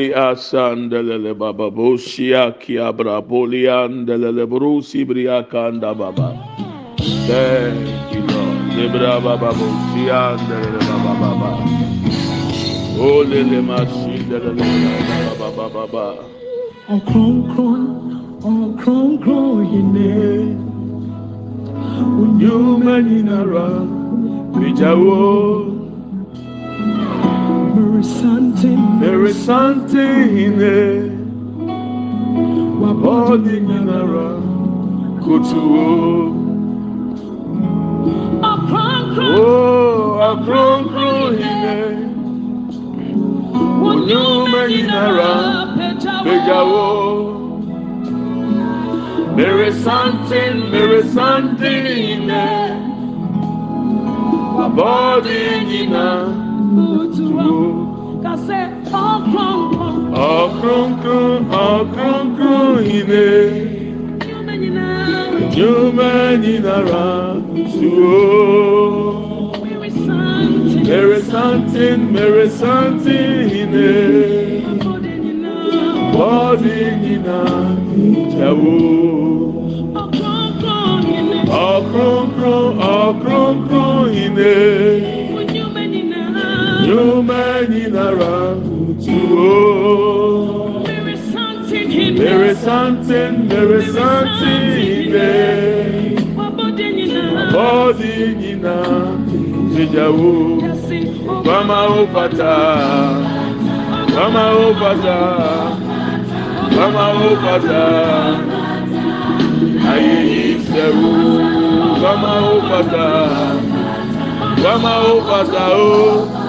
Holy asandelele baba bosia kiabra poliandelele brusi bria kanda baba. Thank you Lord. Zebra baba bosia andelele baba baba. Baba baba baba. Nyinara bijawo. Mary Santin There is something in it. Wabodi nyinara kutuo. Oh, akronkron in it. Onyuma nyinara bijawo. There is something, there is something in it. Wabodi nyinara kutuo. Akronkron, akronkron in it. Nyuma nyinara kutuo. There is something, there is something in it. Body nina jawo. Akronkron, akronkron in it. Nyuma nyinara kutuo. There is something, there is something in it. Body nina jawo. Mama opata, mama opata, mama opata. Aye sewu, mama opata, mama opata o, opata.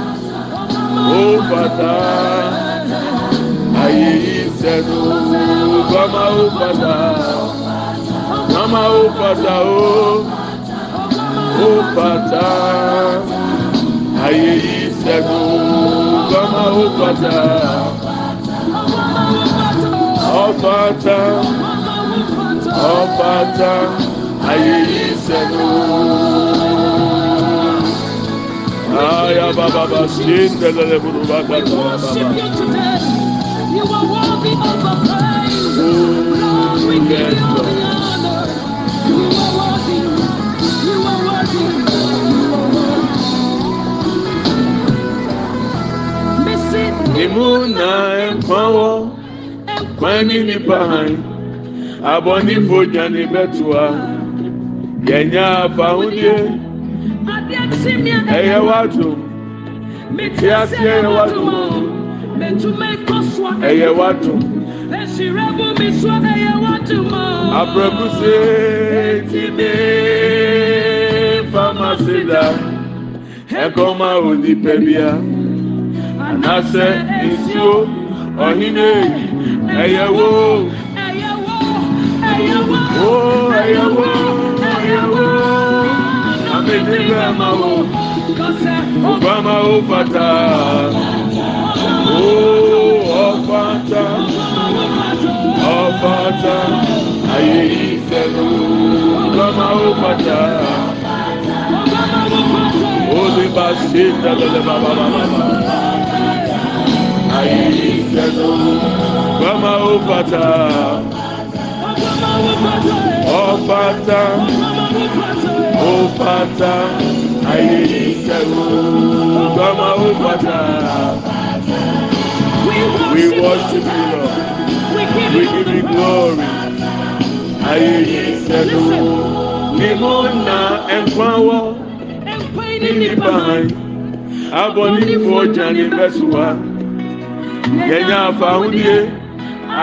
Obata, Ayi Sedu, Gama Obata, Nama Obata, Obata, Ayi Sedu, Gama Obata, Obata, Obata, Ayi Sedu. Aya Baba Basin, the Leburu Baba. You are worthy of our praise. Lord, we give you all the honor. You are worthy. You are worthy. Missing. Imuna Empower. Kwani ni pahai. Aboni foja ni betua. Yenya fahudie. ɛyɛ wadum ti ase ɛyɛ wadum ɛyɛ wadum abirabuse ti mi famasi da. E Ɛkɔma oni pɛbia anasɛ nsuo ɔhine ɛyɛ wo wo ɛyɛ wo librama o obama o fata o ọfata ọfata ayé ìfẹnu. Obama o fata olùbá ṣe dalẹlẹ bàbá bàbá ayé obama o fata ọ̀pátá ọ̀pátá ayé ìṣẹ́gun gbọ́mọ ọ̀pátá. We worship you, Lord. We give you glory. Ayé ìṣẹ́gun mímú na ẹ̀fọ́wọ́ nípa hàn. Abọ́ nínú ọjà ní bẹ́sù wa. Yẹ̀yẹ́ àfàhùn díẹ̀.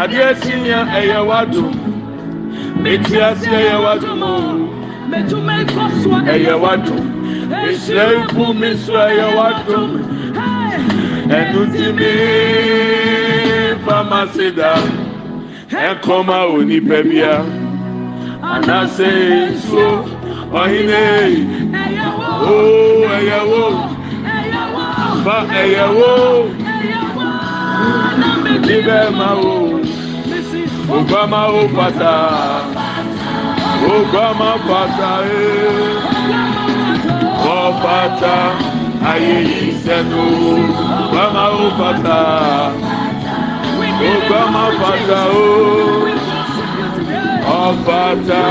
Adé sí ni ẹ̀yẹ wa dùn. Eti ase ɛyɛ metu Mɛtuma ekɔ so ɛyɛ wadumu. Ehyia iku mi so ɛyɛ wadumu. Ɛnu ti mi fama si da. Ɛkɔma wo nipa bia. Anase nso ɔhene. Oo ɛyɛ wo. Fa ɛyɛ wo. Ni bɛ ma wo. Obama ó pàtà Obama pàtà ee eh. ọ pàtà ayé yìí sẹ́nu. Obama ó pàtà Obama pàtà oo oh. ọ pàtà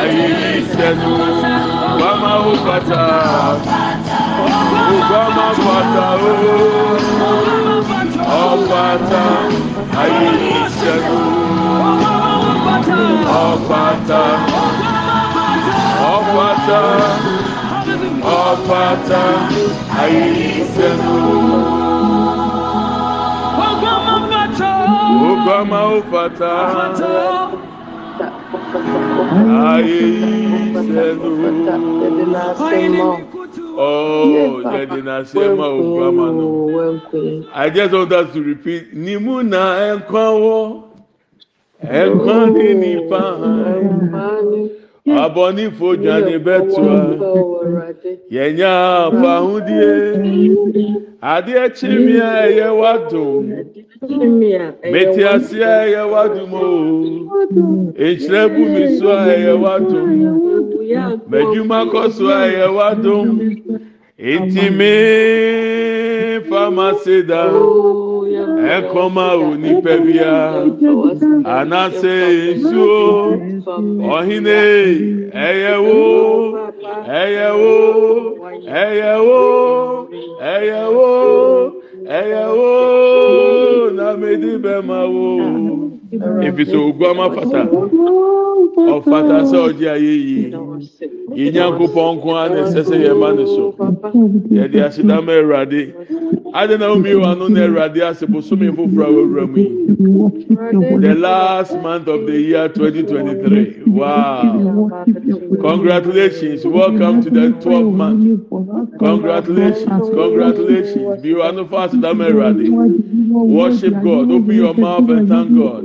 ayé yìí sẹ́nu. Obama ó pàtà Obama pàtà oo oh. ọ. Ayé sẹ́nu. Ọfata. Ọfata. Ọfata ayé sẹ́nu. Obama o. Ayé sẹ́nu. Oh, Daddy Nasema Obama. I just want us to repeat Nimuna and Kwawo. Ẹ̀kánni nípa abọ́nífojì àníbẹ̀tùá yẹ̀nyà fàhùndíẹ̀ adé kyimi ẹ̀yẹ wá dùn mẹtì àṣẹ ẹ̀yẹ wá dùn madwuma kɔ so a yɛwɔ adom etimi famasi da. Ɛkɔma wo nipa bia anase nsuo ɔhene ɛyɛ wo ɛyɛ wo ɛyɛ wo ɛyɛ wo na medi bɛ. Efisɛ ogun ama fata. Ɔfata sɛ ɔgye ayé yie yìnyɛnkopɔn nko ara na ɛsɛ sɛ yɛn ma ne so. Yɛde ahyedama awurade adi na omi wa no na awurade ase foforɔ a wɔwura mu yi the last month of the year twenty twenty three wow. Congratulations. Welcome to the twelfth month. Congratulations. Congratulations. Bi wa no fa ahyedama awurade worship God. Open your mouth and thank God.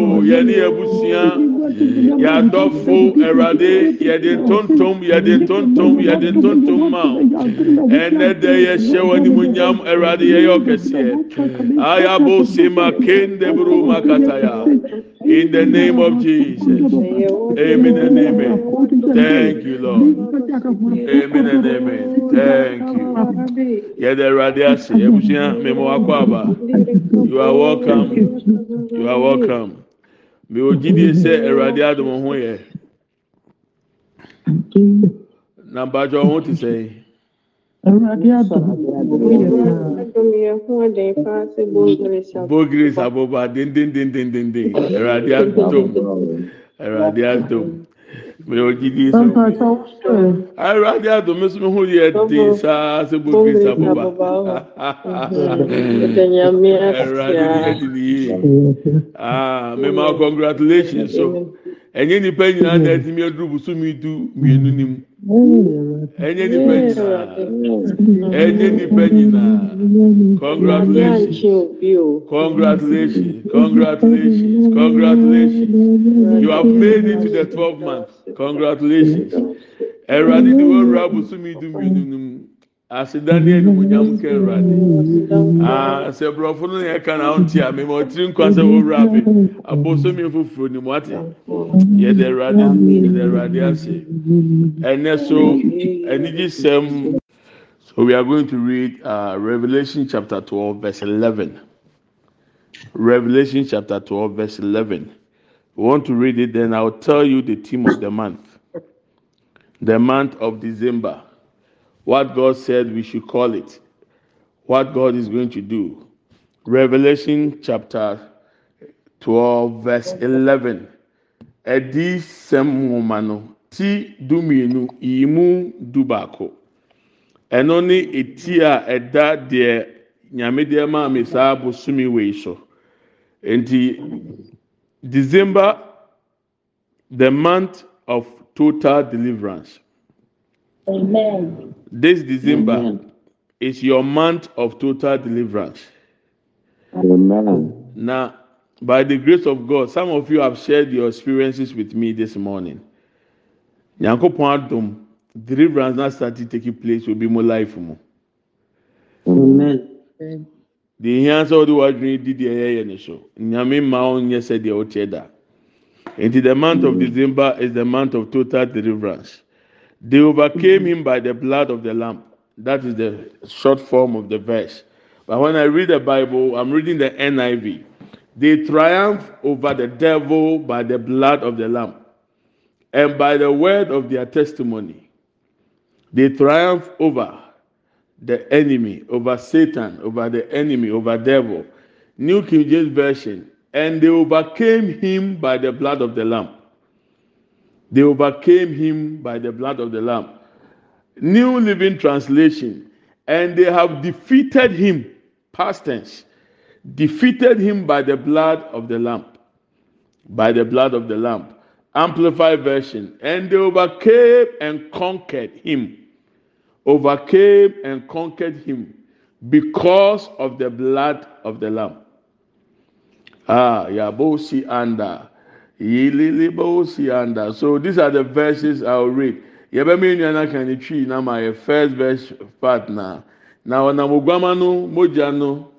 yẹ di ntontom yẹ ntontom ma ẹ̀rọ̀adé yẹ yẹ ọkẹsẹ ayabo buru makataya. In the name of Jesus. Amen and amen. Thank you Lord. Amen and amen. Thank you. Yẹ dẹ ase ebusua mímú akọ àbá you are welcome. You are welcome mewɔ gyidie sɛ awurade adom ho yɛ na mpatsɔ ho te sɛ. awurade adom bogres aboba dendendendendenden awurade adom awurade adom. Mi ò jíde sọ àdùn mi sọ hu yẹ dín sáà sẹ bogris aboba ẹ̀rọ̀adé yẹ di ah mi ma congratulations so ẹ̀yẹ́ nípa nyinaa náà ẹ̀dín mi ẹ̀dúró bùsùnmi du mìínú ni mu ẹ̀yẹ́ nípa nyinaa ẹ̀yẹ́ nípa nyinaa congratulations congratulations congratulations congratulations you have made it to the twelve months congratulations ẹwurade ni wọn wura abosomi dum yunum mu asedani ẹnumonyam kẹ ẹwurade asẹ burọfo no yẹ kan ahọn ti àmì mọ tiri nkwa sẹ wọn wura abẹ abosomi foforo ni mo ati yẹ dẹ ẹwurade yẹ dẹ ẹwurade ase ẹnẹ so ẹnigye sẹm. So we are going to read uh, Revelation chapter 12, verse 11. Revelation chapter 12, verse 11. You want to read it, then I'll tell you the theme of the month. The month of December. What God said we should call it. What God is going to do. Revelation chapter 12, verse 11. Ẹdi sẹ́mu nwoma no ti du mmienu yi mu du eda Ɛno ne eti a ɛda deɛ nyame December, the month of total deliverance. Amen. This December Amen. is your month of total deliverance. Amen. Na by the grace of God, some of you have shared your experiences with me this morning. Nyankopɔn adom, deliverance na start taking place will be more life mu. Amen. The ehia sɛ ɔde wadwene di deɛ ɛyɛ ne so. Nyame mma ɔnyɛ sɛ deɛ ɔkyɛ da. Nti the month of December is the month of total deliverance. They overcame him by the blood of the lamb. That is the short form of the verse. But when I read the Bible, I'm reading the NIV. They triumph over the devil by the blood of the lamb and by the word of their testimony. They triumph over the enemy, over Satan, over the enemy, over devil. New King James Version. And they overcame him by the blood of the lamb. They overcame him by the blood of the lamb. New Living Translation. And they have defeated him, past tense, defeated him by the blood of the lamb. By the blood of the lamb. Amplified version. And they overcame and conquered him. Overcame and conquered him because of the blood of the lamb. Ah, Yabosi anda. Yililibosi anda. So these are the verses I'll read. Yabemi nyana tree na my first verse part na. Na wana mugwama no mogya no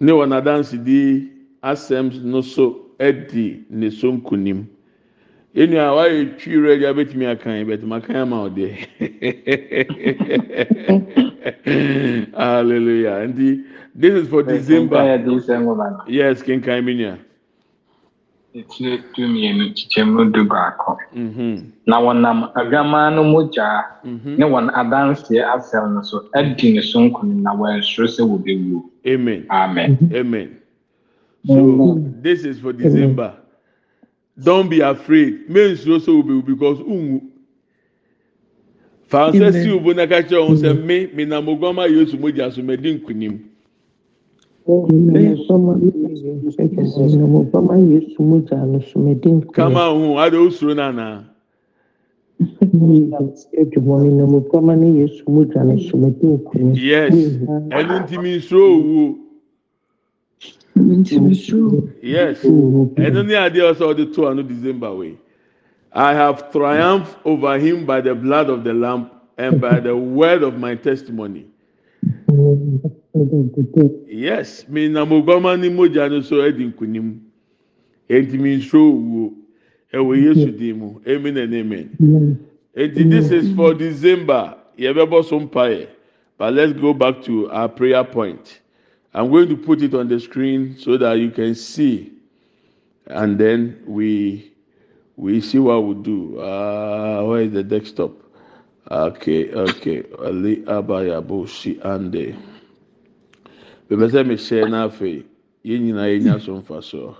ne wana dance di asɛm no so edi ne. Enu a wayɛ twi rɛ gya betumi akan bɛtumi akan ama ɔdeɛ. Hallelujah. Nti this is for December. Yes, kinkan mi nua. Etire du mmienu kyekyɛmu du baako. Mhm. Na wɔnam adwamaa no mogya Mhm. ne wɔn adanseɛ asɛm no so adi ne so nkonim na wɔansuro sɛ wɔbɛwu. Amen. Amen. Amen. So this is for December. Don't be afraid. Slow so will be because ungu. Fansa si ubo na ka kyerɛ wɔn sɛ me me na mo guama Yesu mo gya so me di nkunim. Kama ho ade osuro na na. Yes. Ɛnu ntumi nsuro owu. Yes. Ɛnu ni adeɛ ɔsɛ ɔde to ano December way. I have triumphed over him by the blood of the lamb and by the word of my testimony. Yes, me na mo guama ni mogya no so adi nkunim. Enti mi nsuro owu. Ɛwɔ Yesu din mu. Amen and amen. Eti this is for December. Yɛbɛbɔ so mpaeɛ. But let's go back to our prayer point. I'm going to put it on the screen so that you can see, and then we we see what we do. Uh, where is the desktop? Okay, okay. Ali Abayabo si ande. Bẹ̀bẹ̀ sẹ́ mi ṣe náà fẹ̀ yín nyinaa yín nyà so nfa so.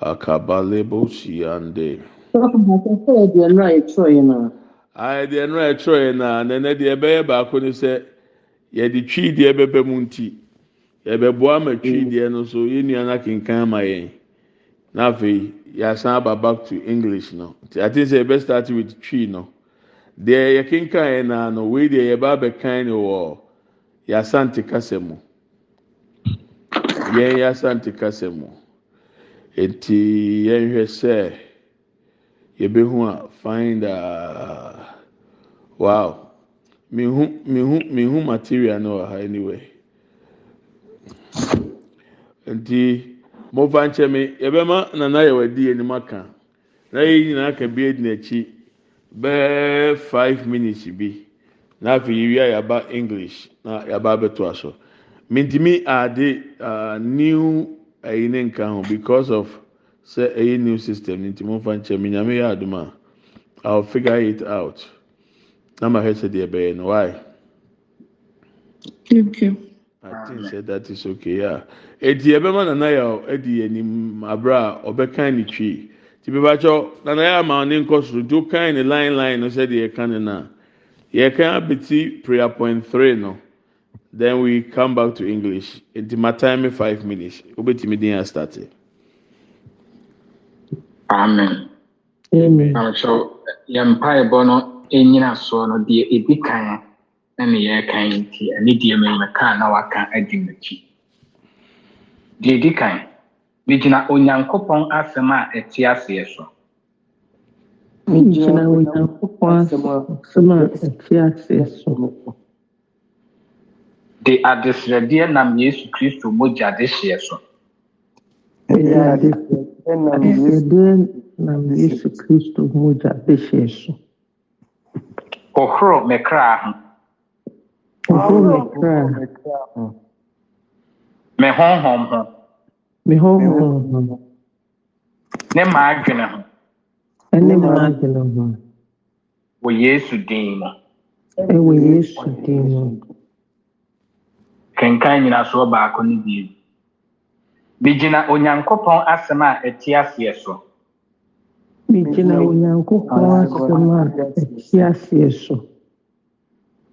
Akabalebo si ande. Ah, Ayẹ̀dẹ̀ ẹ̀nu ẹ̀tọ́ yẹn náà. Ayẹ̀dẹ̀ ẹ̀nu ẹ̀tọ́ yẹn náà. Nẹ̀nẹ̀ deẹ̀ bẹ́yẹ̀ baako ni sẹ́ yẹ̀dì twi deẹ̀ bẹ́bẹ̀ mu nti. Yɛbɛboa ma twi deɛ no so yɛn nua no akenkan ama yɛn. Na afei yɛasan aba back to english no. Nti ati sɛ yɛbɛ start with twi no deɛ yɛkenkan yɛn na no wei deɛ yɛba abɛkan no wɔ yɛasante kasa mu. Yɛn yɛasante kasa mu. Eti yɛnhwɛ sɛ yɛbɛhu a find uh, wow. Mihu mihu mihu material no wɔ ha anyway. Nti mofa nkyɛn yɛbɛma nana yɛ wadi anim aka. Na yɛn nyinaa ka bi edi n'akyi bɛɛ five minutes bi. Na afei yɛwia yaba english na yaba abɛto aso mintimi ade uh, new ɛyi ne nka ho because of sɛ ɛyɛ new system. Nti mofa nkyɛn nyame yɛ adum a i will figure it out. Na ma hwɛ sɛ deɛ ɛbɛyɛ no why. I think say that is okay. Yeah. Eti ɛbɛma nana yɛ ɛdi anim abira a ɔbɛkan ne twi. Ti bi bakyɛw nana yɛ ama ne nkɔ soro nti ɔkan ne line line no sɛdeɛ yɛka ne na. Yɛkan abeti prayer point three no. Then we come back to English. Eti ma time me five minutes. Obetumi din ya start. Amen. Na nso yɛn mpaebɔ no nyina soɔ no deɛ edi kan ɛna yɛrekan nti ɛne deɛ mɛmɛ kaa na waka adi m'akyi. deɛ edi kan megyina onyankopɔn asɛm a ɛte aseɛ so. Gyina onyankopɔn asɛm a ɛte aseɛ so. De adesrɛdeɛ nam yesu kristo mogya de hyeɛ so adesrɛdeɛ nam yesu kristo mogya de hyeɛ so. Hohoro me kra ho. ɔhoro me honhom ho me honhom ho ne m'adwene ho. Ɛne m'adwene ho. Wɔ yesu din mu. Ɛwɔ yesu din mu. Kenkan nyinasoɔ baako no bio megyina onyankopɔn asɛm a ɛte aseɛ so. Megyina onyankopɔn asɛm a ɛte aseɛ so.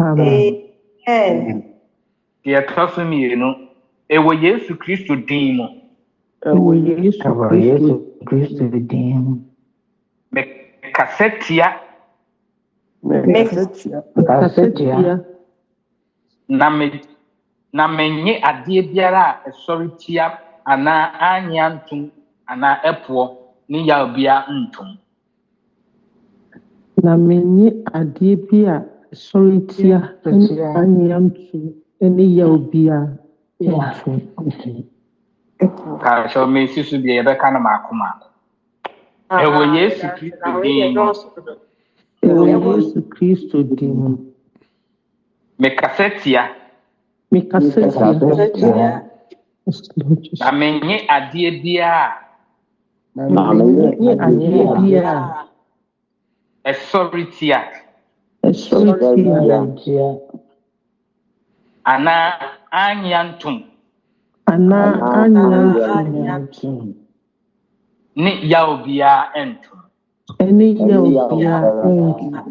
amen. Deɛ ɛtɔ so mmienu ɛwɔ yesu kristo din mu ɛwɔ yesu kristo din mu mekasa tia kasa tia na me na menye adeɛ biara a ɛsɔre tia anaa anyea ntom anaa ɛpoɔ ne yaw bia ntom na menye adeɛ bi a sɔntia ne anwea ntum ne yaw bia nto. Kaakyɛw mesi so deɛ yɛbɛka no maako maako. Ah, Ɛwɔ ah, Yesu Kristo din mu. Ɛwɔ Yesu Kristo din mu. Mekasa tia. Mekasa tia. Na menye adeɛ biara. Na menye adeɛ biara. Ɛsɔre tia. anaa anya ntom anaa anya ntom ne yaw biara ntom ɛne yaw biara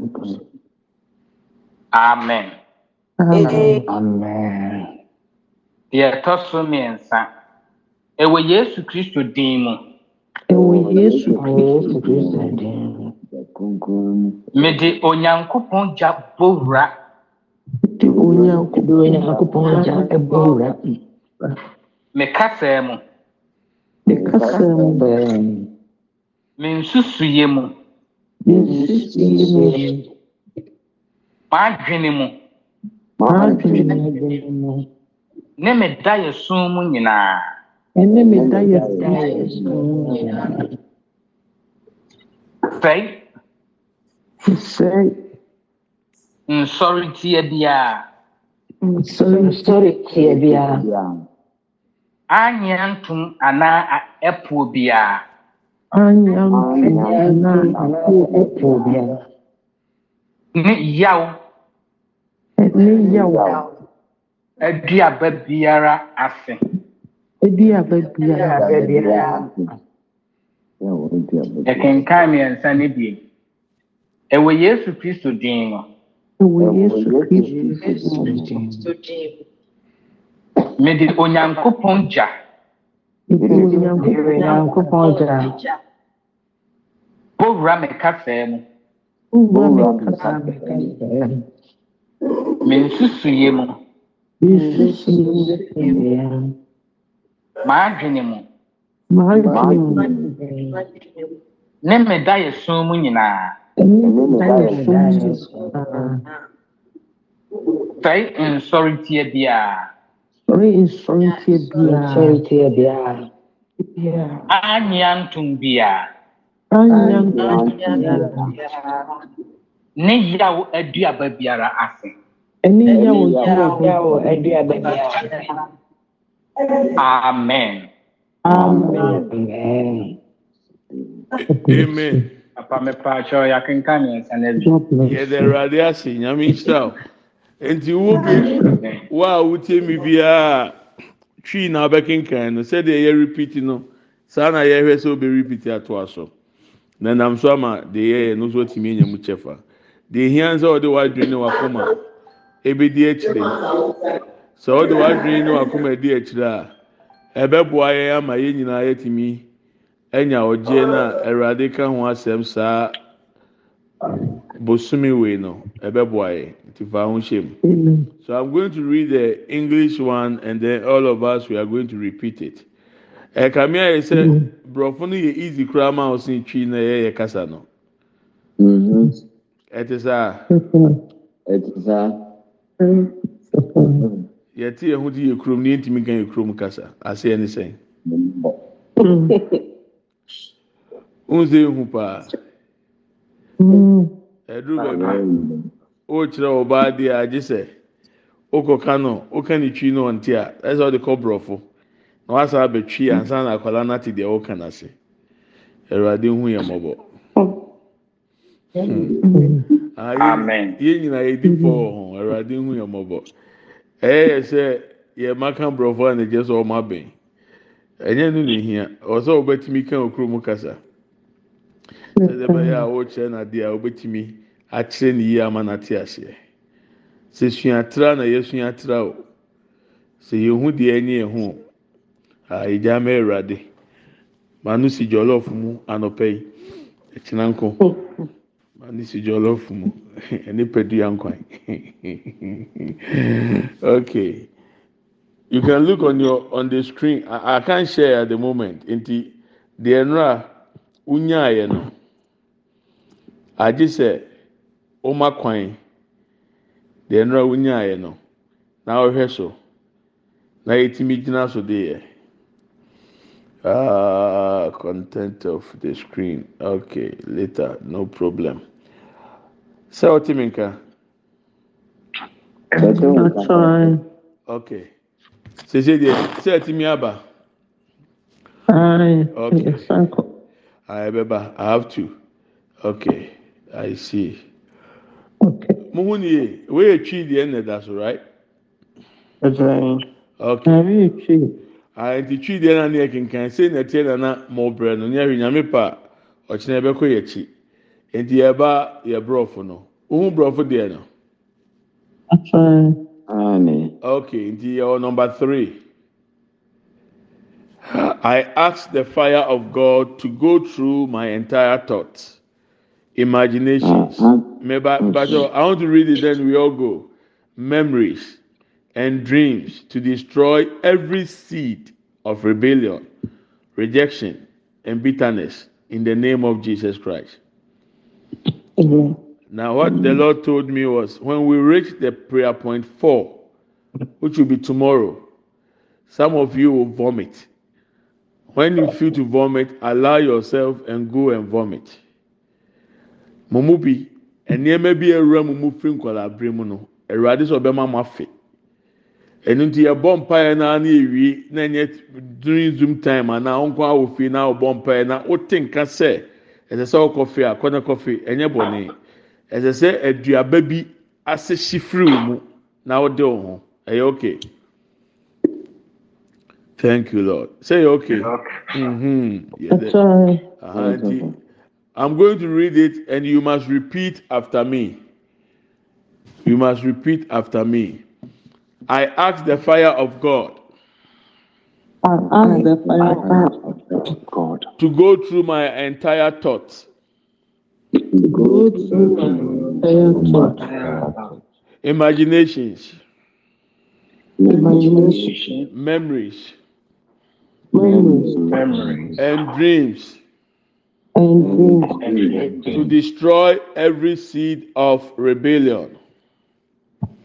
ntom amen. Amen. Deɛ ɛtɔ so mmiɛnsa ɛwɔ yesu kristo din mu. Ɛwɔ yesu kristo din mu. mede onyankopɔn gya bɔwura mede onyankopɔn gya bɔwura mekasaa mu mekasaa mu bɛɛ mensusuyɛ mu mensusuyɛ mu m'adwene mu m'adwene ne me da yɛ sum mu nyinaa. Ɛne me da yɛ sum mu nyinaa. Sɛe nsọrọ tie bịa. nsọrọ bịa. anya ntum anaa epuo bịa. anya ntum anaa epuo bịa. ne yaw. ne yaw. aduaba biara ase. aduaba biara ase. yɛkenkan mmiɛnsa ne bie. Ɛwɔ yesu kristo din mu ɛwɔ yesu kristo din mede onyankopɔn gya ɛdi onyankopɔn gya bɔwura me kasaa mu. Wowura me kasa me nsusuyɛ mu. mu. M'adwene mu. Mu. Ne me dayɛ som mu nyinaa sɛe nsɔre tia biara sɔre nsɔrenteɛ biara sɔre tia biara anyea ntom biara anya ntom biara ne yaw aduaba biara ase ɛne yaw aduaba biara amen amen amen. Amen yɛde awurade ase nyame nhyiraw nti wo bi wo a wotie mi biaa twii na wobɛkenkan no. Sɛdeɛ yɛ repeat no saa na yɛhwɛ sɛ wobɛrepiti atoa so na nam so ama deɛ yɛyɛ no so atumi anya mu kyɛfa deɛ hia sɛ wode w'adwene ne wakoma ɛbɛdi e akyirɛ sɛ wode w'adwene ne wakoma ɛdi e akyirɛ a e ɛbɛboa yɛn ama yɛn nyinaa yɛtumi anya ɔgye na awurade ka ho asɛm saa bosome wei no ɛbɛboa yɛn nti fa ho hyɛ mu. So I'm going to read the English one and then all of us we are going to repeat it. Ẹ̀ka mi ayẹ sẹ́, Borɔfo no yɛ easy koraa ma ɔsin twi na yɛ yɛ kasa no. Ẹ ti sá, yɛ ti yɛn ho ti yɛ kurom ni yɛn ti mi kan yɛ kurom kasa, ase yɛ ni sɛn. N sɛ ehu paa, ɛduru baabi, o kyerɛ ɔbaa di a agye sɛ, o kɔ ka no, o ka ne twi na ɔnte a, ɛsɛ ɔde kɔ Borɔfo. Na wasa abɛtwi ansa na akwadaa no ate deɛ ɔka n'ase. Awurade hu yɛ. Ah, yɛn- Amen. yɛn nyinaa yɛdi fɔ wɔ ho awurade hu yɛn mmɔbɔ ɛyɛ yɛ sɛ yɛ ma ka borɔfo a n'agye sɛ ɔmo abɛn ɛnyɛ no na ehia ɔsɛ ɔbɛtumi ka okuro mu kasa. Sɛdeɛ a ɔrekyerɛ n'adeɛ a ɔbɛtumi akyerɛ ne yie ama n'ate aseɛ sɛ suatra na yɛ suatra o sɛ yɛn ho deɛ ɛnyɛ yɛn ho a yɛgya ama awurade maa no si jɔlɔf mu anɔpɛ yi ɛkyina nko. Mani si jollof mu ɛne padua nkwan. okay. You can look on your on the screen. I, I can't share at the moment. Nti deɛ nnura unyaayɛ no. Agye sɛ ɔma kwan. Deɛ nnura unyaayɛ no. Na ɔhwɛ so. Na yɛtumi gyina so de yɛ. Ah, content of the screen. Okay, later, no problem. Sɛ ɔte mi nka. Okay. Sese deɛ sɛ ɛte mi aba. Aye. Okay. I bɛba. I have to. Okay. I see. Muhu ni ye. Wei yɛ twi deɛ ɛna so right? Okay. Ari twi. Ah, nti twi deɛ na ne yɛ kenkan sei na ɛteɛ na na mo brɛ no ne ahwɛ nyame pa ɔkyerɛ ɛbɛkɔ yɛ akyi. Nti yɛba yɛ borɔfo no. Ohun borɔfo deɛ no. Atwai. Okay, nti yɛwɔ number three. I ask the fire of God to go through my entire thoughts, imaginations. But I want to read it, then we all go. Memories and dreams to destroy every seed of rebellion, rejection, and bitterness in the name of Jesus Christ. Amen. Now, what the Lord told me was when we reach the prayer point four, which will be tomorrow, some of you will vomit. When you feel to vomit, allow yourself and go and vomit. Mumu bi, nneɛma bi awura mu mu firi nkwadaa abere mu no, awurade sɛ ɔbɛma mo afe. Ɛnu nti yɛbɔ mpaeɛ naa na ewie na nyɛ during zoom time anaa ɔnkɔ awɔ fie na ɔbɔ mpaeɛ na wote nka sɛ ɛsɛ sɛ ɔkɔ fie a kɔnɛ kɔ fie ɛnyɛ bɔnee. ɛsɛ sɛ aduaba bi ase hyi firi wo mu na wode wo ho ɛyɛ okay thank you lord say you're okay mm-hmm. yeah, the- Atwai. Nti, i'm going to read it and you must repeat after me. You must repeat after me. I ask the fire of god. I ask the fire of God. to go through my entire thoughts. To go through my entire thoughts, imaginations. Imagination, memories. Memories, and dreams and dreams to destroy every seed of rebellion.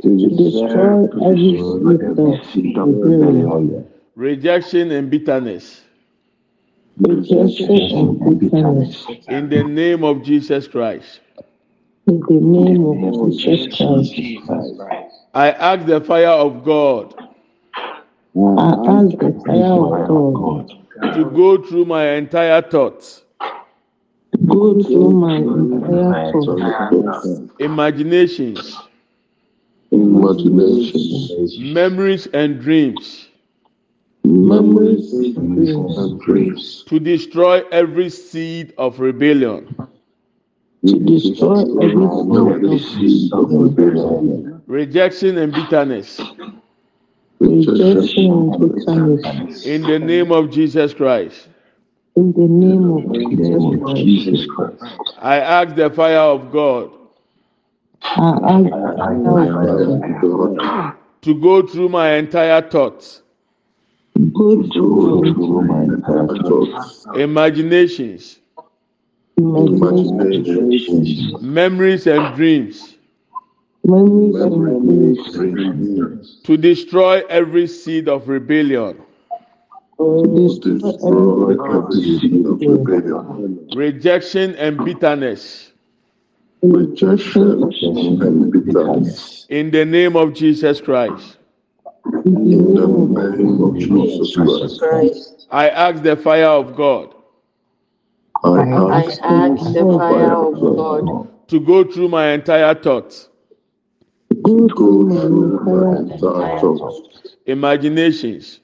To destroy every seed of rebellion, rejection and bitterness. Rejection, and bitterness. in the name of Jesus Christ. In the name of Jesus Christ, I ask the fire of God. I ask the fire of God. To go through my entire thoughts, to go through my imaginations, memories, and dreams. Memories and dreams. to destroy every seed of rebellion, to destroy every seed of rebellion, rejection, and bitterness. rejection, and bitterness. In the name of Jesus Christ, In the name of Jesus Christ, I ask the fire of God I ask God to go through my entire thoughts, go through my entire thoughts, imaginations, imaginations, memories, and dreams. Memories, and dreams, to destroy every seed of rebellion, to destroy every seed of rebellion, rejection, and bitterness. rejection, and bitterness. In the name of Jesus Christ, In the name of Jesus Christ, I ask the fire of God I ask the fire of God to go through my entire thoughts, go through my entire thoughts, imaginations,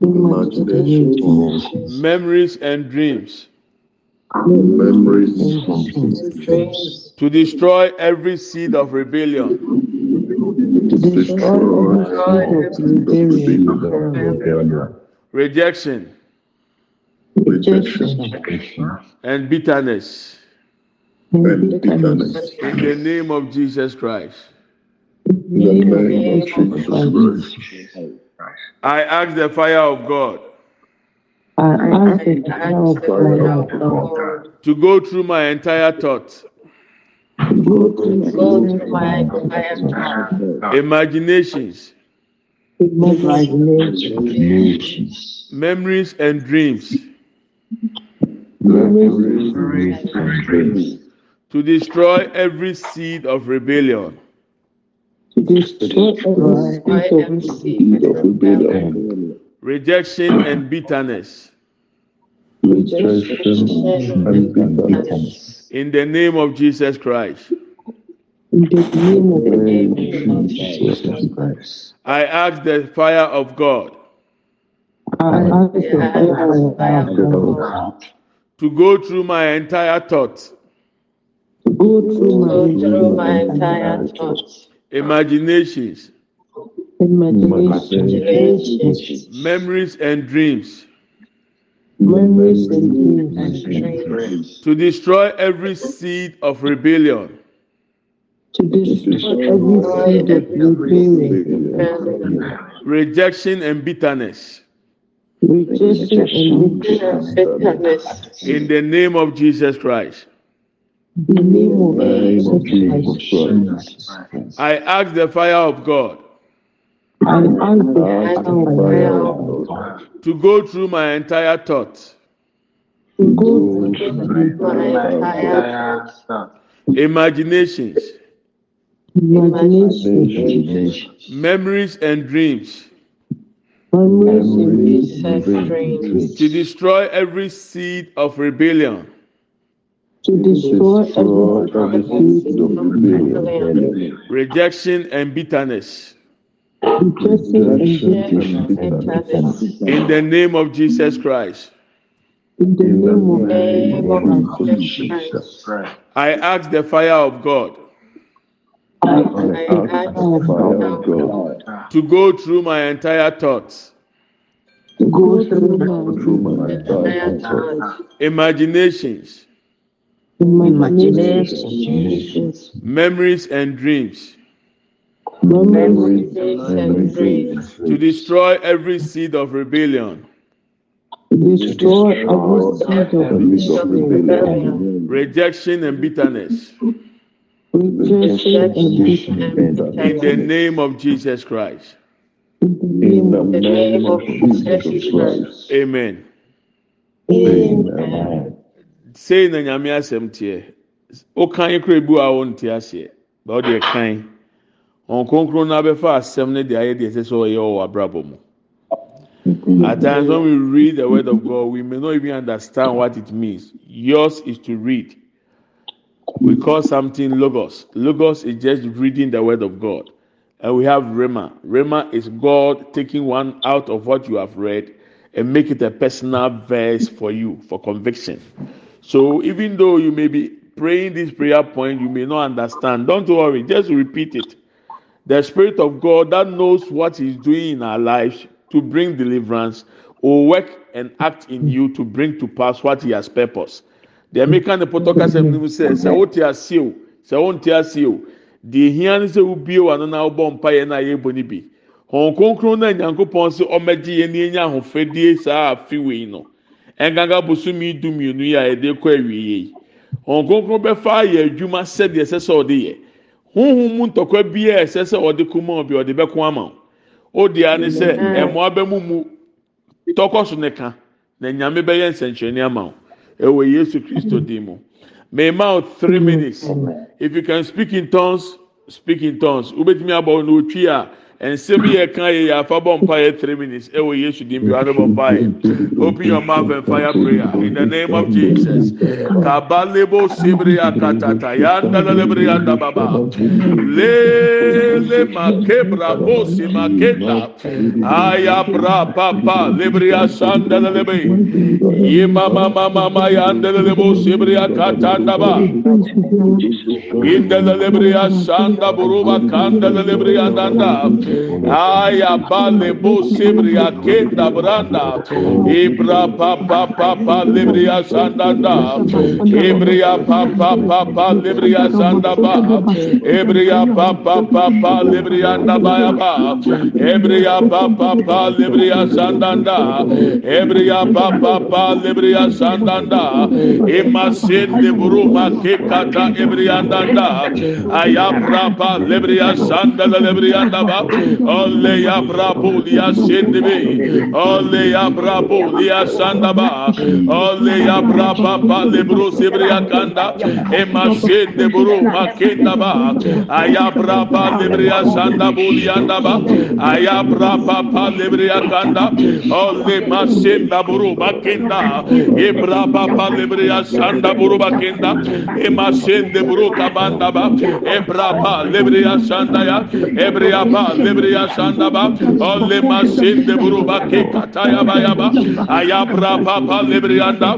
imaginations, memories, and dreams. Memories, and dreams, to destroy every seed of rebellion, to destroy every seed of rebellion, rejection, rejection, and bitterness. and bitterness. In the name of Jesus Christ, In the name of Jesus Christ, I ask the fire of God I ask the fire of God to go through my entire thoughts, go through my entire thoughts, imaginations, imaginations, memories, and dreams. Memories, and dreams, to destroy every seed of rebellion, to destroy every seed of rebellion, rejection, and bitterness. rejection, and bitterness. In the name of Jesus Christ, In the name of Jesus Christ, I ask the fire of God I ask the fire of God to go through my entire thoughts, to go through my entire thoughts, imaginations, imaginations, memories, and dreams. Memories, and dreams, to destroy every seed of rebellion, to destroy every seed of rebellion, rejection, and bitterness. rejection, and bitterness. In the name of Jesus Christ, In the name of Jesus I ask the fire of God I ask the fire of God to go through my entire thoughts, to go through my entire imaginations, imaginations, memories, and dreams. Memories, and dreams, to destroy every seed of rebellion, to destroy every seed of rebellion, rejection, and bitterness. rejection, and bitterness. In the name of Jesus Christ, In the name of Jesus Christ, I ask the fire of God. I ask the fire of God to go through my entire thoughts, to go through my entire thoughts, imaginations, imaginations, memories, and dreams. memories, and dreams, to destroy every seed of rebellion, to destroy every seed of rebellion, rejection, and bitterness. rejection, and In the name of Jesus Christ. In the name of Jesus Christ. Amen. Amen. Sei na nyame asɛm teɛ. Wokan kora ebu a wonte aseɛ. Ba wode kan. Wɔn kronkron na bɛfa asɛm no de ayɛ deɛ ɛsɛ sɛ ɔyɛ wɔ w'abrabɔ mu. At times when we read the word of God, we may not even understand what it means. Yours is to read. We call something logos. Logos is just reading the word of God. and we have rema. Rema is God taking one out of what you have read and make it a personal verse for you for conviction. So even though you may be praying this prayer point, you may not understand. Don't worry, just repeat it. The Spirit of God that knows what He's doing in our lives to bring deliverance will work and act in you to bring to pass what He has purpose. The American Potoka says, "Sɛ wote ase o, sɛ wonte ase o, deɛ ehia ne sɛ wobie w'ano na wobɔ mpaeɛ na yɛbɔ ne bi." Hɔn kronkron na Nyankopɔn Ɛngaga bosomi du mmienu yi a yɛde kɔ awie yi. Hɔn kronkron bɛfa ayɛ adwuma sɛdeɛ ɛsɛ sɛ ɔde yɛ. Honhom mu ntɔkwa biara ɛsɛ sɛ ɔde kuma obi ɔde bɛko ama wo. Odi ani sɛ ɛmoa bɛ mu tɔkɔ so ne ka na nyame bɛyɛ nsɛnkyerɛnne ama wo. Ɛwɔ Yesu Kristo din mu. May mouth three minutes. If you can speak in tongues, speak in tongues. Wobɛtumi abɔ n'otwi a nsɛm yɛ ka yɛ yɛ afa bɔ mpa yɛ three minutes ɛwɔ yesu dim bi wadɔ bɔ mpa yɛ. Open your mouth and fire prayer in the name of jesus. Kaba lebo sebere akatata yanda lebere yanda baba. Lele makebra bo semakenda ayabra papa lebere asanda lebe. Yema mama mama yanda lebo sebere akatanda ba. Inda lebere asanda buruba kanda lebere Aya bale bo sibria kenda branda. Ibra pa pa pa pa libria sandanda. Ibria pa pa pa pa libria sandaba. Ibria pa pa pa pa libria nabayaba. Ibria pa pa pa libria sandanda. Ibria pa pa pa libria sandanda. Imasin de buruma kekata ibria danda. Ayabra pa libria sandala libria daba. Ole ya brabo liya sendebe. Ole ya brabo liya sandaba. Ole ya braba pa lebro sebriya kanda. Ema sende bro makenda ba. Aya braba lebriya sandabu liyanda ba. Aya braba pa lebriya kanda. Ole ma senda bro makenda. E braba pa lebriya sandaburu makenda. Ema sende bro kabanda ba. E braba lebriya sandaya. E braba lebriya sandaba alle masin de buruba ke kataya bayaba ayabra papa lebriyanda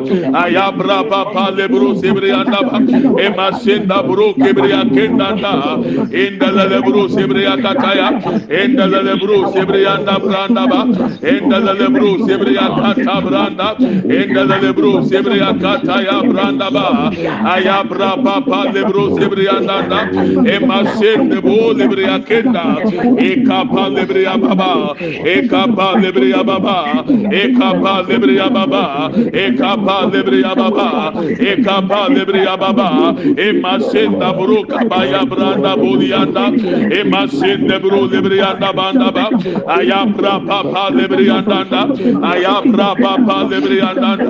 ayabra papa lebru sebriyanda e masin da buru kebriya kendanda indala lebru sebriya kataya indala lebru sebriyanda branda ba. İndala lebru sebriya kata branda indala lebru sebriya kataya branda ba. Ayabra papa lebru sebriyanda e masin de bu lebriya kenda. E Ekapa Libria Baba, Ekapa Libria Baba, Ekapa Libria Baba, Ekapa Libria Baba, Ekapa Libria Baba, Emasenda Bruka Baya Branda Budianda, Emasenda Bru Librianda Bandaba, Ayabra Papa Librianda, Ayabra Papa Librianda,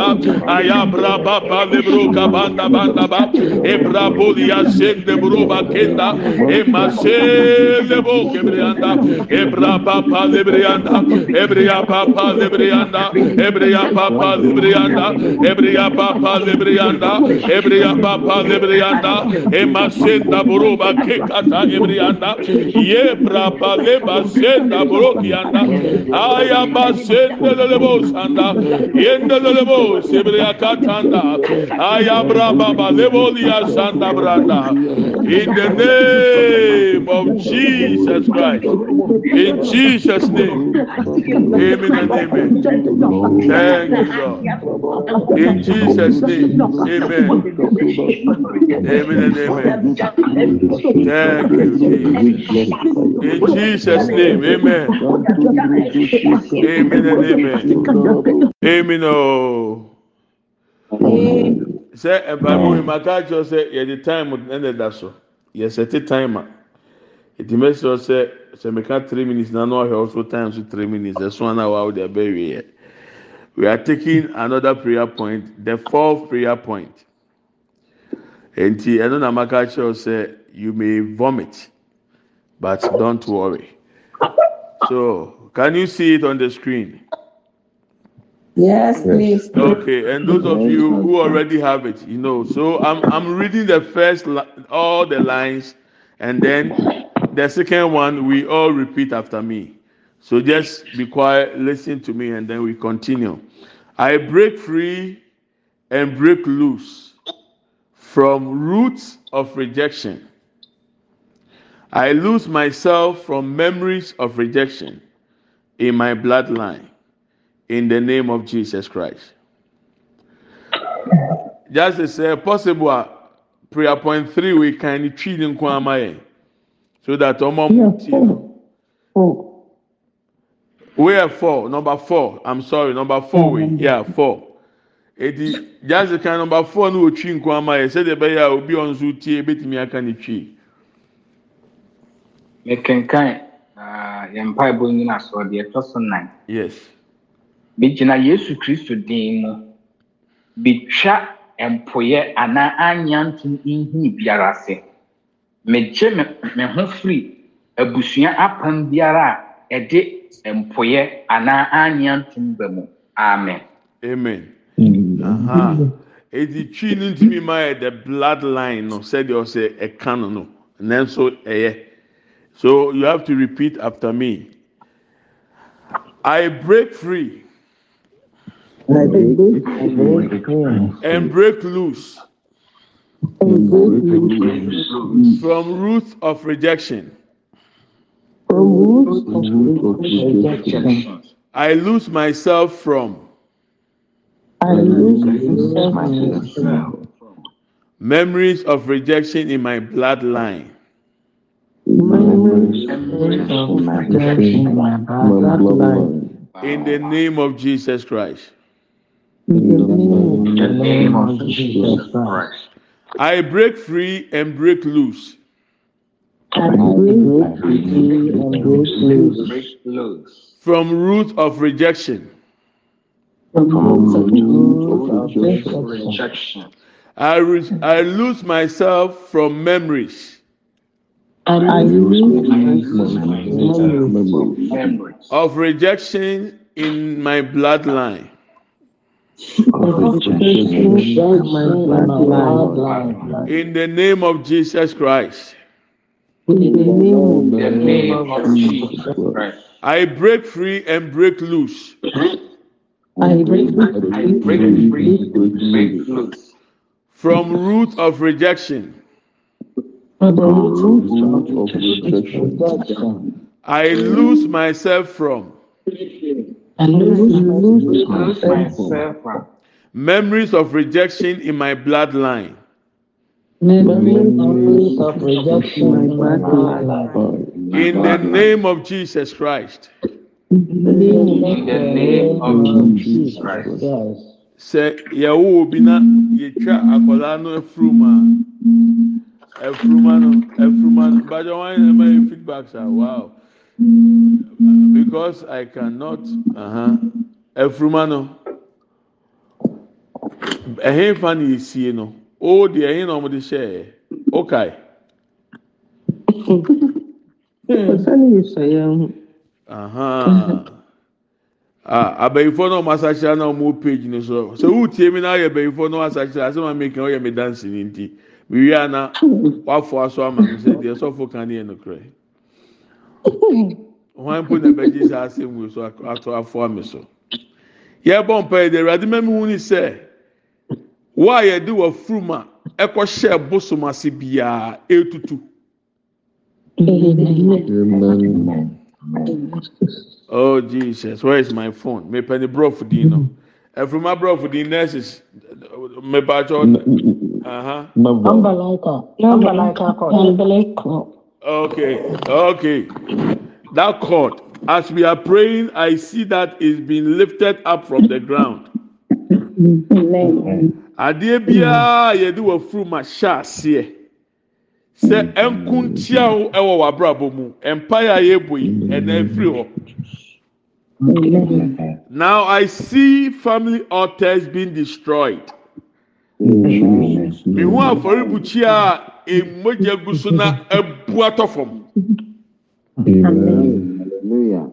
Ayabra Papa Libruka Banda Bandaba, Ebra Budia Sende Bruba Kenda, Emasenda Bruka Brianda. Ebra papa lebrianda ebria papa lebrianda ebria papa lebrianda ebria papa lebrianda ebria papa lebrianda emasenda buruba kekata ebrianda ye brapa leba senda burokianda aya basenda lebo yenda lebo sebria katanda aya braba lebo lia sanda branda. In the name of Jesus Christ In Jesus' name. Amen and amen. Thank you, God. In Jesus' name. Amen. Amen and amen. Thank you, Jesus. In Jesus' name. Amen. Amen and amen. Amen. Oh. sɛ ɛbaa mu maka kyerɛ sɛ yɛde time ɛna da so yɛsɛte time a ɛtumi ɛsɛ sɛ sɛ meka three minutes na n'ɔhwɛ also time so three minutes ɛso ana wa ɔde ɛbɛwie yɛ. We are taking another prayer point, the fourth prayer point. Enti ɛno na maka kyerɛw sɛ you may vomit but don't worry. So can you see it on the screen? Yes, please. Okay, and those of you who already have it, you know. So I'm I'm reading the first all the lines, and then the second one we all repeat after me. So just be quiet, listen to me, and then we continue. I break free and break loose from roots of rejection. I lose myself from memories of rejection in my bloodline in the name of Jesus Christ. Just as uh, possible, uh, prayer point three, we can treat in Kwamaye so that Yeah, four. Four. we are four, number four. I'm sorry, number four. We yeah four. Eti the kind number four no otwi Kwamaye said the bear obi on so tie betimi aka ne twi. mekenkan yɛn mpaebɔ nyina soɔ deɛ ɛtɔ so nan Yes. megyina yesu kristo din mu betwa mpoyɛ anaa anya ntom nhini biara ase megye me me ho firi abusua apam biara a ɛde mpoyɛ anaa anya ntom ba mu. Amen. Amen. Eti twi no ntumi ma yɛ the bloodline no sɛdeɛ ɔsɛ ɛka no no nanso ɛyɛ. So you have to repeat after me. I break free. And break loose from roots of rejection. from roots of rejection. I lose myself from I lose myself memories of rejection in my bloodline. memories of rejection in my bloodline. In the name of Jesus Christ. In the name of Jesus jesus Christ. Christ I break free and break loose. I break free and break loose. Break loose from roots of rejection. from roots of roots of rejection. rejection. I, re- I lose myself from memories. I lose myself myself memories. from memories. Of rejection in my bloodline. Of rejection in my bloodline. In the name of Jesus Christ. In the in the name name of of jesus christ I break free and break loose I break I break free, break loose from root of rejection. from the roots of rejection. I lose myself from I lose myself memories of rejection in my bloodline. memories of rejection in my bloodline. In the name of Jesus Christ. In the name of Jesus Christ. Sɛ yɛwɔ obi na yɛtwa akwadaa no afurum a afuruma no afuruma no bàjẹ́ wọn yẹn yẹ feedback sa ah, wow because I cannot afuruma no ɛhɛn fa na esie no o de ɛhɛn na wɔn de hyɛ. Ah, abayifo na ɔmo asakyerɛ na ɔmo page ni so. Sɛ wutie mi na ayɛ abayifo na ɔmo asakyerɛ asɛm a mi kan ɔyɛ mi dansi ni nti mi wi ana wafo aso ama mi sɛ deɛ sɔfo kan ne yɛ nukurɛ wọn mpo na ɛbɛgye sɛ asɛm wei so ato afoa mi so yɛbɔ mpae de awurade mami hu ni sɛ wo a yɛde wɔ furuma ɛkɔ hyɛ bosom ase biara etutu. Oh Jesus, where is my phone? Me penny brof din no. Efruma brof din nurses me ba cho. Aha. Number like a. Number Okay, okay. That cord, as we are praying, I see that it's been lifted up from the ground. Adeɛ biara yɛde wɔ furu ma hyɛ aseɛ. Sɛ ɛnko ntia wo ɛwɔ w'abrabɔ mu, mpaeɛ a yɛbɔ yi, ɛna efiri hɔ. Now I see family altars being destroyed. Mihu afɔribukyia a emogya gu so na ebu atɔ fam.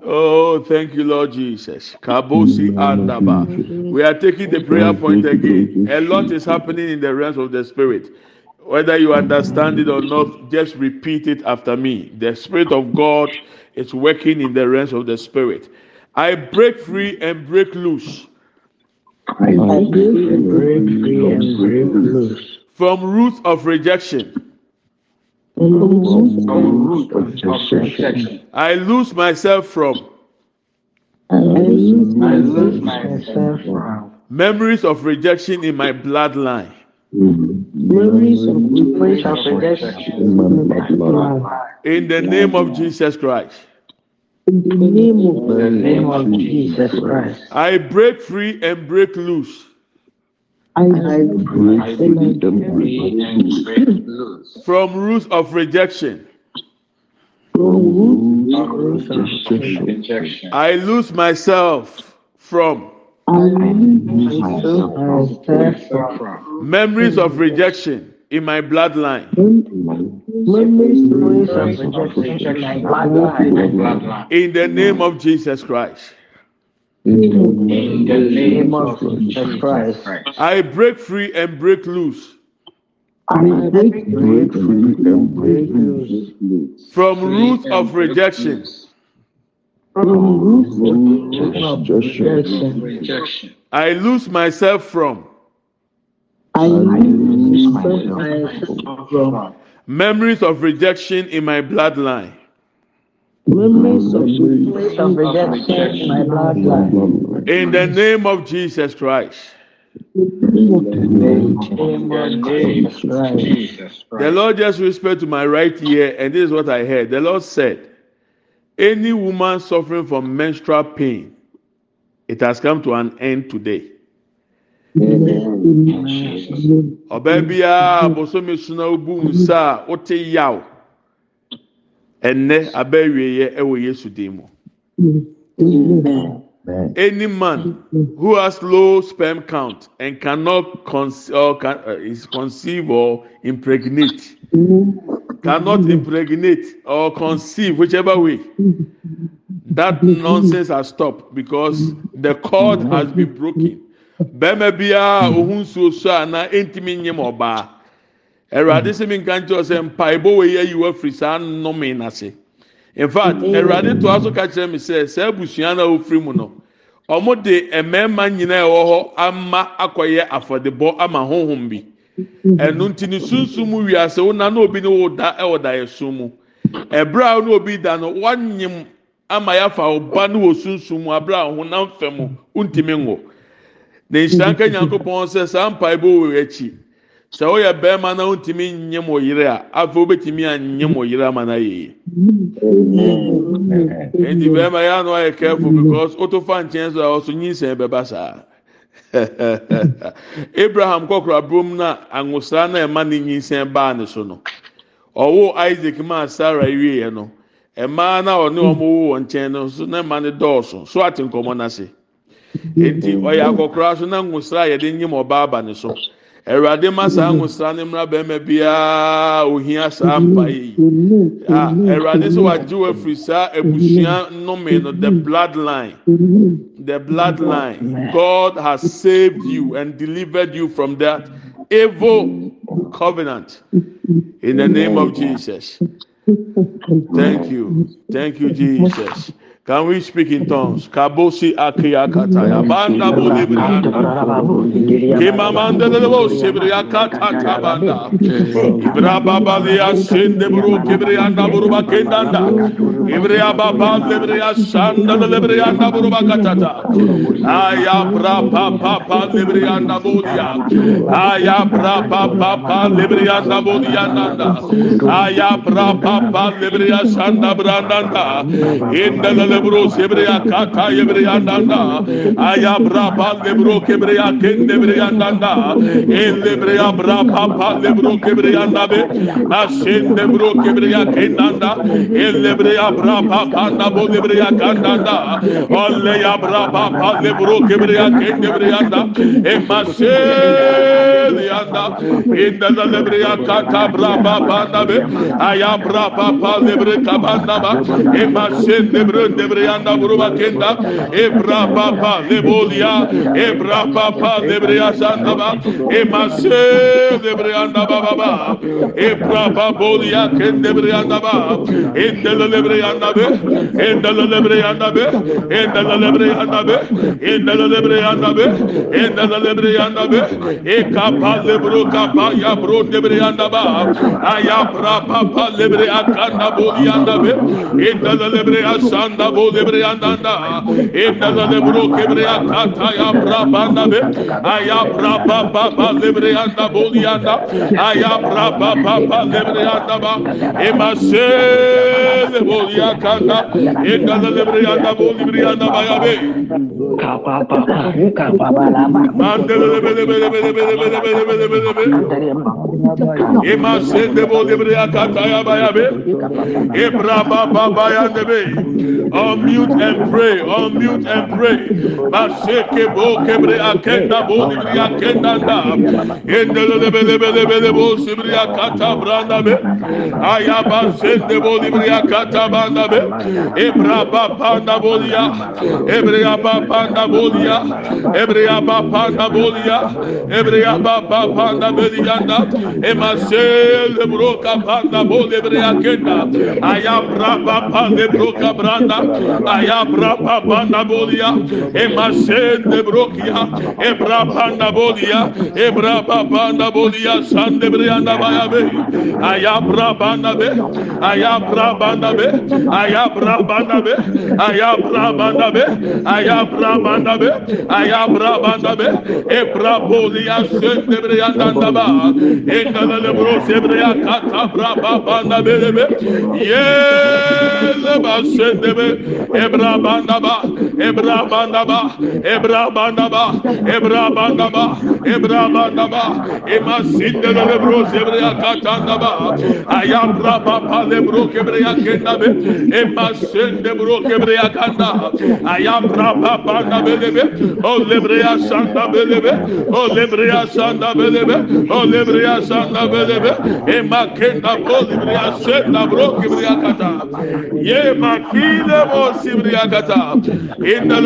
Oh, thank you, Lord Jesus. Kabosi andaba. We are taking the prayer point again. A lot is happening in the realms of the spirit. Whether you understand it or not, just repeat it after me. The Spirit of God is working in the realms of the Spirit. I break free and break loose From roots of rejection. I lose myself from memories of rejection In my bloodline. In the name of Jesus Christ, in the name of the name of Jesus Christ. I break free and break loose. I I break break and I free and break loose. From roots of rejection. from roots root of rejection. I lose myself from. I lose myself Myself from memories of rejection in my bloodline. in the name of Jesus Christ, In the name of Jesus Christ. I break free and break loose from roots of. Rejection. I lose myself from I lose myself myself from memories of rejection in my bloodline. memories of rejection in my bloodline. In the name of Jesus Christ, the name In the of name Jesus of Christ. Jesus the Christ. Lord just whispered to my right ear, and this is what I heard. The Lord said, Any woman suffering from menstrual pain, it has come to an end today. Obu nsa a yaw. Yesu din mu. Any man who has low sperm count and cannot or can, uh, is conceive or impregnate, cannot impregnate or conceive, whichever way, that nonsense has stopped because the cord has been broken. Bɛrima biara a ohun nsuo so a na ntumi nyim ɔbaa. Awurade sɛ mi nka nkyɛn sɛ mpaebɔ wɔ yi ayi wɔ afiri saa nnome n'ase. In fact, Awurade to aso ka kyerɛ mi sɛ sɛ abusua na ofiri mu no, wɔn de mmarima nyinaa ɛwɔ hɔ ama akɔyɛ afɔdebɔ ama honhom bi. Ɛnu nti ne sunsun mu wiase wo na obi ne wo da ɛwɔ daeɛso mu. Ɛbrɛ a na obi da no wanyim ama yafa ɔba ne wɔ sunsun mu abere a honam fɛ mu ntumi ngo. Na nhyira nka nyankopɔn sɛ saa mpaebɔ wɔ akyi. Sɛ woyɛ bɛrima na ntumi nyim wɔ yere a, afei wobɛtumi anyim wɔ yere ama na yie. Nti bɛrima yɛ ano ayɛ careful because woto fa nkyɛn so a ɔso nyinsɛn bɛba saa. Abraham kɔkora burom na angosra na ɛma ne nyinsɛn baa ne so no. Ɔwɔ Isaac maa Sarah wieɛ no. Mmaa na ɔne wɔn wɔ wɔn nkyɛn no so na ɛma ne dɔɔso so ate nkɔmɔ n'ase. Nti ɔyɛ mm-hmm. akɔkora so na ngosra a yɛde nyim ɔbaa aba ne so. Awurade ma saa mm-hmm. ngosra ne mmra bɛrima biara ohia saa mpa mm-hmm. yi. Ah, Awurade sɛ wagye wo afiri saa abusua nnome no the bloodline. The bloodline. God has saved you and delivered you from that evil covenant. In the name of Jesus. Thank you. Thank you, Jesus. Can we speak in tongues? Kabosi akia kataya. Banda bolibria. Kimamanda lebo sibria katata banda. Ibraba balia sinde buru kibria na buru bakendanda. Ibria baba libria sanda libria na buru bakatata. Aya braba baba libria na bodia. Aya braba baba libria na bodia nanda. Aya braba baba libria sanda brandanda. Indele lebro sebreya kaka yebreya danda aya braba lebro kebreya ken lebreya danda el lebreya braba pa lebro kebreya dabe nashin lebro kebreya ken danda el lebreya braba kanda bo lebreya kanda da olle ya braba pa lebro kebreya ken lebreya da e masel yanda inda da lebreya kaka braba pa dabe aya braba pa lebre kabanda ba e masel lebre lebreyanda buruba kenda ebra papa lebolia ebra papa lebreya sandaba emase lebreyanda baba ebra babolia kende lebreyanda ba endele lebreyanda be endele lebreyanda be endele lebreyanda be endele lebreyanda be endele lebreyanda be ekapa lebro kapa ya bro lebreyanda ba ayabra papa lebre akanda bolianda be endele lebre asanda bo debriyanda da inda da de bro kebriyanda ta ya brabanda be aya braba baba debriyanda bo yanda aya braba baba debriyanda ba. Emase de bo ya kanda inda da debriyanda bo debriyanda ba ya be. Kapa papa kapa bala ba mandele be be be be be. Be be be emase de bo debriyanda ta ya ba ya be. Ebra baba ya de be. Unmute and pray unmute and pray. Maseke bo kebre akenda bo lebre akenda da endele lebe lebe lebe lebe sibri akata branda be. Ayaba sende bo lebre akata banda be. Ebra baba na bolia ebra baba na bolia ebra baba na bolia ebra baba na bolia emase lebro kapanda bo lebre akenda. Ayabra baba lebro kabranda ayabra baba na bolia emase lebro kia ebra baba bolia ebra baba na bolia sande brianda bayabe ayabra banda be ayabra banda be ayabra banda be ayabra banda be ayabra banda be ayabra banda be ebra bolia sende brianda ba endala lebro sebria kata bra banda be be ye sende be Ebra bandaba, Ebra bandaba, Ebra bandaba, Ebra bandaba, Ebra bandaba, Ema sinde sindele lebro zebreya katandaba, Ayabra baba lebro kebreya kendabe, Ema sende bro kebreya kanda, Ayabra baba nabelebe, O lebreya sanda belebe, O lebreya sanda belebe, O lebreya sanda belebe, Ema kenda bro lebreya senda bro kebreya kata, Ye makile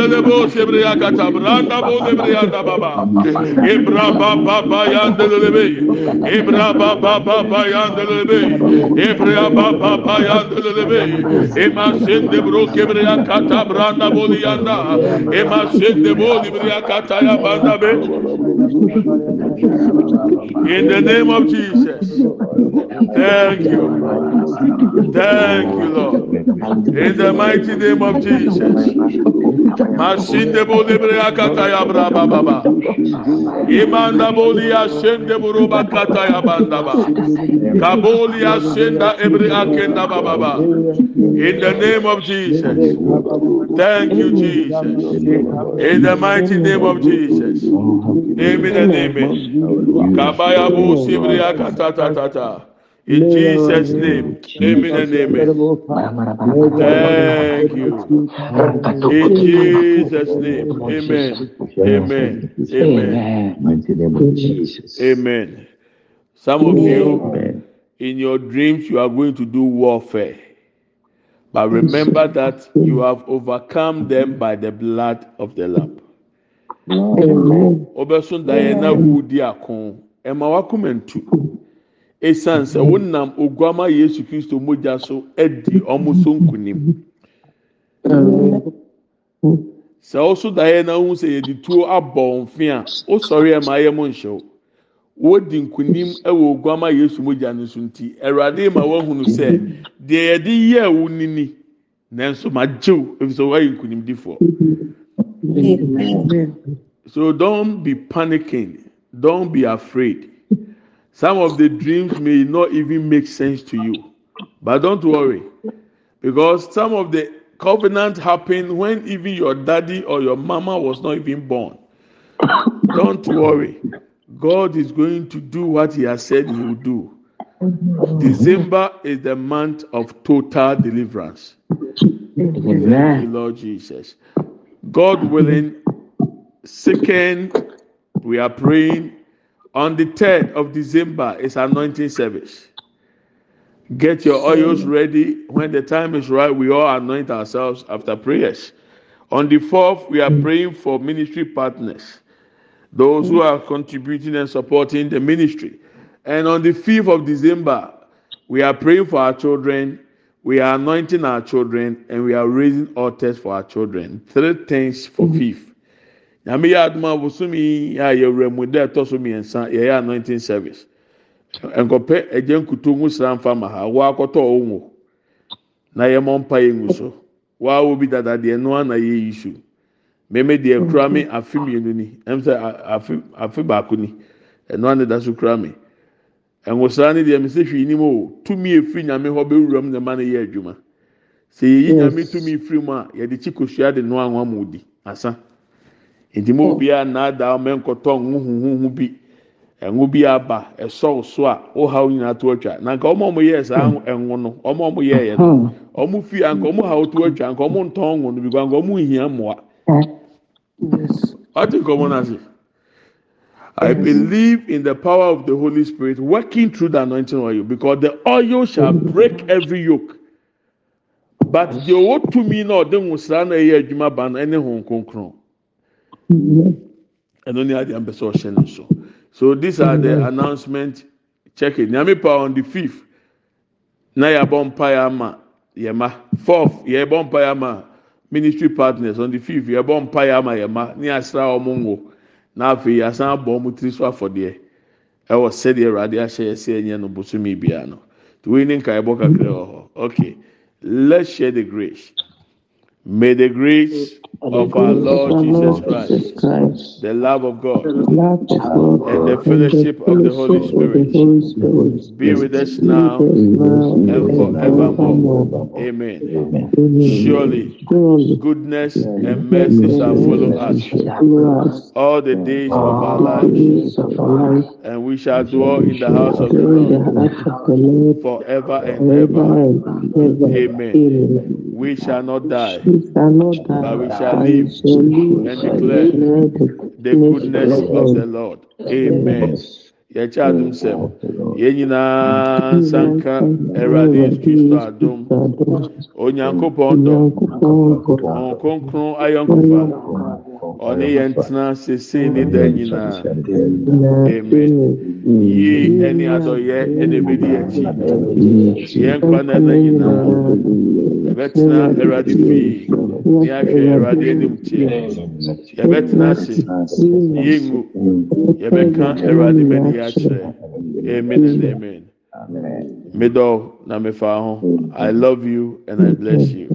lebo kata branda bo baba. Ebra baba ebra baba baba lebe ebra baba ema bro branda bo ema bo ya banda be. In the name of Jesus. Thank you. Thank you Lord. In the mighty mighty name of Jesus. Masinde bode brea kataya braba baba. Imanda bodi asende buruba kataya bandaba. Kaboli asenda ebre akenda baba baba. In the name of Jesus. Thank you Jesus. In the mighty name of Jesus. Amen and amen. Kabaya bu sibria katata tata. In Jesus' name. Amen and amen. Thank you. In Jesus' name. Amen. Amen. Amen. Amen. Some of you, in your dreams, you are going to do warfare. But remember that you have overcome them by the blood of the Lamb. Obesun Diana Woody Akon, Emma Wakumentu. esiane sɛ mm-hmm. wonam oguama yesu kristo mogya so di ɔmo so nkunim sɛ ɔso daeɛ na ohun sɛ yɛde tuo abɔ nfe a ɔsɔre ɛma ayɛ mo nhyɛw wodi nkunim wɔ oguama yesu mogya no so nti awurade ma wɔahunu sɛ deɛ yɛde yɛ ɛwo nini nanso ma gyew efisɛ wɔayɛ nkunimdifoɔ so don't be panicking. Don't be afraid. Some of the dreams may not even make sense to you. But don't worry. Because some of the covenant happened when even your daddy or your mama was not even born. Don't worry. God is going to do what he has said he will do. December is the month of total deliverance. You, Lord Jesus. God willing, second, we are praying on the 3rd of December is anointing service. Get your oils ready. When the time is right, we all anoint ourselves after prayers. On the fourth, we are mm. praying for ministry partners, those who mm. are contributing and supporting the ministry. And on the fifth of December, we are praying for our children, we are anointing our children, and we are raising altars for our children. Three things for mm. fifth. Nyame yɛ adum a bosomi a yɛwura mu dɛ ɛtɔ so mmiɛnsa yɛyɛ anointing service. nkɔpɛ ɛgye nkutu ngu sra nfa ma ha. Wa akɔtɔ ɔnwo na yɛ mɔ mpa yɛ ngu so. Wa wo bi dada deɛ noa na yɛ yi su. Mɛmɛ deɛ kura mi afe mmienu ni. Ɛm sɛ afe afe baako ni. Ɛnoa ne da so kura mi ɛnwosra ne deɛ mɛsɛ hwii nim o. Tumi efiri nyame hɔ bɛwura mu na ma ne yɛ adwuma. Sɛ yɛyi nyame tumi firi mu a yɛde kyi kosua de noa anwa mu di asa. Nti mo obiara naadaa ɔmɛ nkɔtɔ nhuhuhuhu bi. ɛnwo bi aba ɛsɔw so a ɔhaw nyinaa to atwa. Na nka ɔmo a ɔmo yɛ saa ɛnwo no. Ɔmo a ɔmo yɛ yɛ no ɔmo fi anka ɔmo haw to atwa nka ɔmo ntɔn nwo no bi anka ɔmo nhia mmoa. Ɔte nkɔmɔ n'ase I believe in the power of the Holy Spirit working through the anointing oil because the oil shall break every yoke. But the owo tumi na ɔde nwosra na ɛyɛ adwuma ba no ɛne ho nkonkron. Ɛno ne adi ampɛ ɔhyɛ ne so. So these are the announcement. Check it. Nyame pa on the fifth. Na yabɔ mpaeɛ ama yɛma. Fourth, yɛbɔ mpaeɛ ama ministry partners on the fifth. Yɛbɔ mpaeɛ ama yɛma. Ne asra wɔn ngo. Na afei yɛasan abɔ wɔn tiri so afɔdeɛ. Ɛwɔ sɛdeɛ Awurade ahyɛ yɛsɛ ɛnyɛ no bosomi biara no. Tiwei ne nkaebɔ kakra wɔ hɔ. Okay. Let's share the grace. May the grace of our Lord Jesus Christ, the love of God, and the fellowship of the Holy Spirit be with us now and forevermore. Amen. Surely, goodness and mercy shall follow us all the days of our lives, and we shall dwell in the house of the Lord forever and ever. Amen. We shall not die, but we shall live and declare the goodness of the Lord. Amen. yɛkyɛ adum sɛm yɛn nyinaa nsanka ɛwurade yesu kristo adum. Onyankopɔn dɔ ɔn kronkron ayɔnkofa ɔne yɛn tena sese ne da nyinaa amen. Yie ɛne adɔyɛ ɛna ebedi akyi yɛn nkwa na ɛna nyinaa yɛbɛtena fie ne ahwɛ anim yɛbɛtena ase yɛngu yɛbɛka bɛdi akyerɛ amen. and amen. middle na mefa ho i love you and i bless you.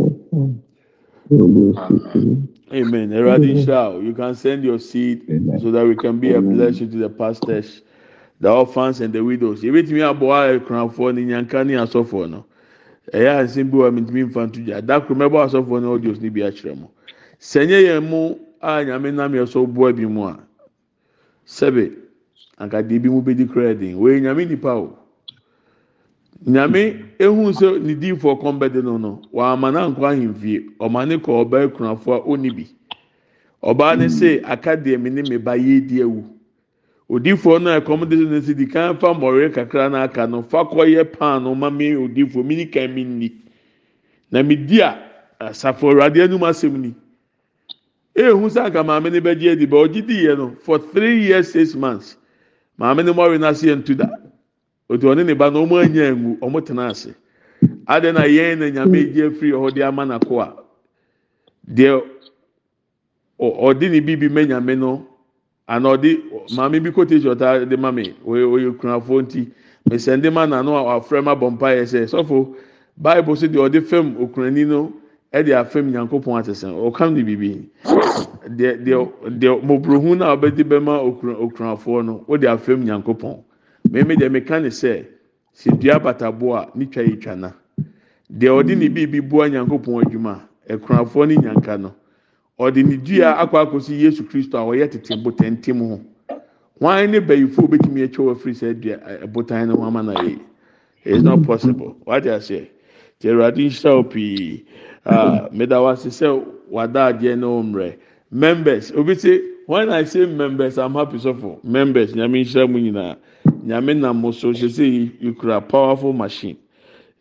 Amen. Eradi Shao, you can send your seed so that we can be a blessing to the pastors, the orphans, and the widows. Ebitumi aboa ekunafo ni nyanka ni asɔfo no. Ɛyɛ asɛm bi wɔ mintumi nfa nto gya. Dakoro mɛbɔ asɔfo no audios ni bi akyerɛ mo. Sɛnyɛ yɛn mu a nyame nam yɛ so boa bi mu a. Sɛbi, ankadeɛ bi mu bedi kura den. Wɔyɛ nyame nipa o. nyame ehu sɛ ne diifoɔ kɔn bɛdi no no wàhámà náà nkɔ ahemfie. Ɔma ne kɔ ɔbaa ekunafo a ɔni bi. Ɔbaa ne se aka deɛ mi ne mi ba yie di ewu odiifoɔ no a ɛkɔm de ne si di kan fa mmɔre kakra n'aka no fa kɔ yɛ paano ma mi odiifoɔ mi ni kan mi ni na mi di a asafo awurade anum asɛm ni. Ehu sɛ anka maame ne bɛgye adi bɛ ɔgye di yɛ no for three years six months maame ne mɔre n'ase yɛ ntu da. Otu ɔne ne ba na ɔmo anya ngu ɔmo tena ase adi na yɛn na nyame gye efiri hɔ de ama n'ako a deɛ ɔde ne bibi mɛ nyame no ana ɔde maame bi kote ɔta de ma oye oye kunafo nti. Mesɛnde ma n'ano a wafrɛ ma bɔ mpa yɛ sɛ sɔfo baibu so deɛ ɔde fam okunani no ɛde afam nyankopɔn atesɛn ɔkam ne bibi deɛ deɛ deɛ mobrohu na ɔbɛde bɛma okunafoɔ no ɔde afam nyankopɔn. Mmemme deɛ meka ne sɛ si dua batabo a ne twa twa na. Deɛ ɔde ne biribi bua nyankopɔn adwuma ɛkunafoɔ ne nyanka no ɔde ne dua akɔ akɔsi yesu kristo a ɔyɛ tete botantim ho. Wɔn ne bɛyifo obetumi atwa wɔ firi sɛ dua botan no ho ama na yɛ it is not possible. Wade aseɛ. Te awurade nhyira o pii. Aa mmeda wase sɛ wada adeɛ ne wɔn members obi say when i say members i'm happy so for members nyame nhyira mu nyinaa. nyame nam mo so. Hyɛ sɛ yɛkura powerful machine.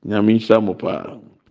Nyame nhyira mo paa.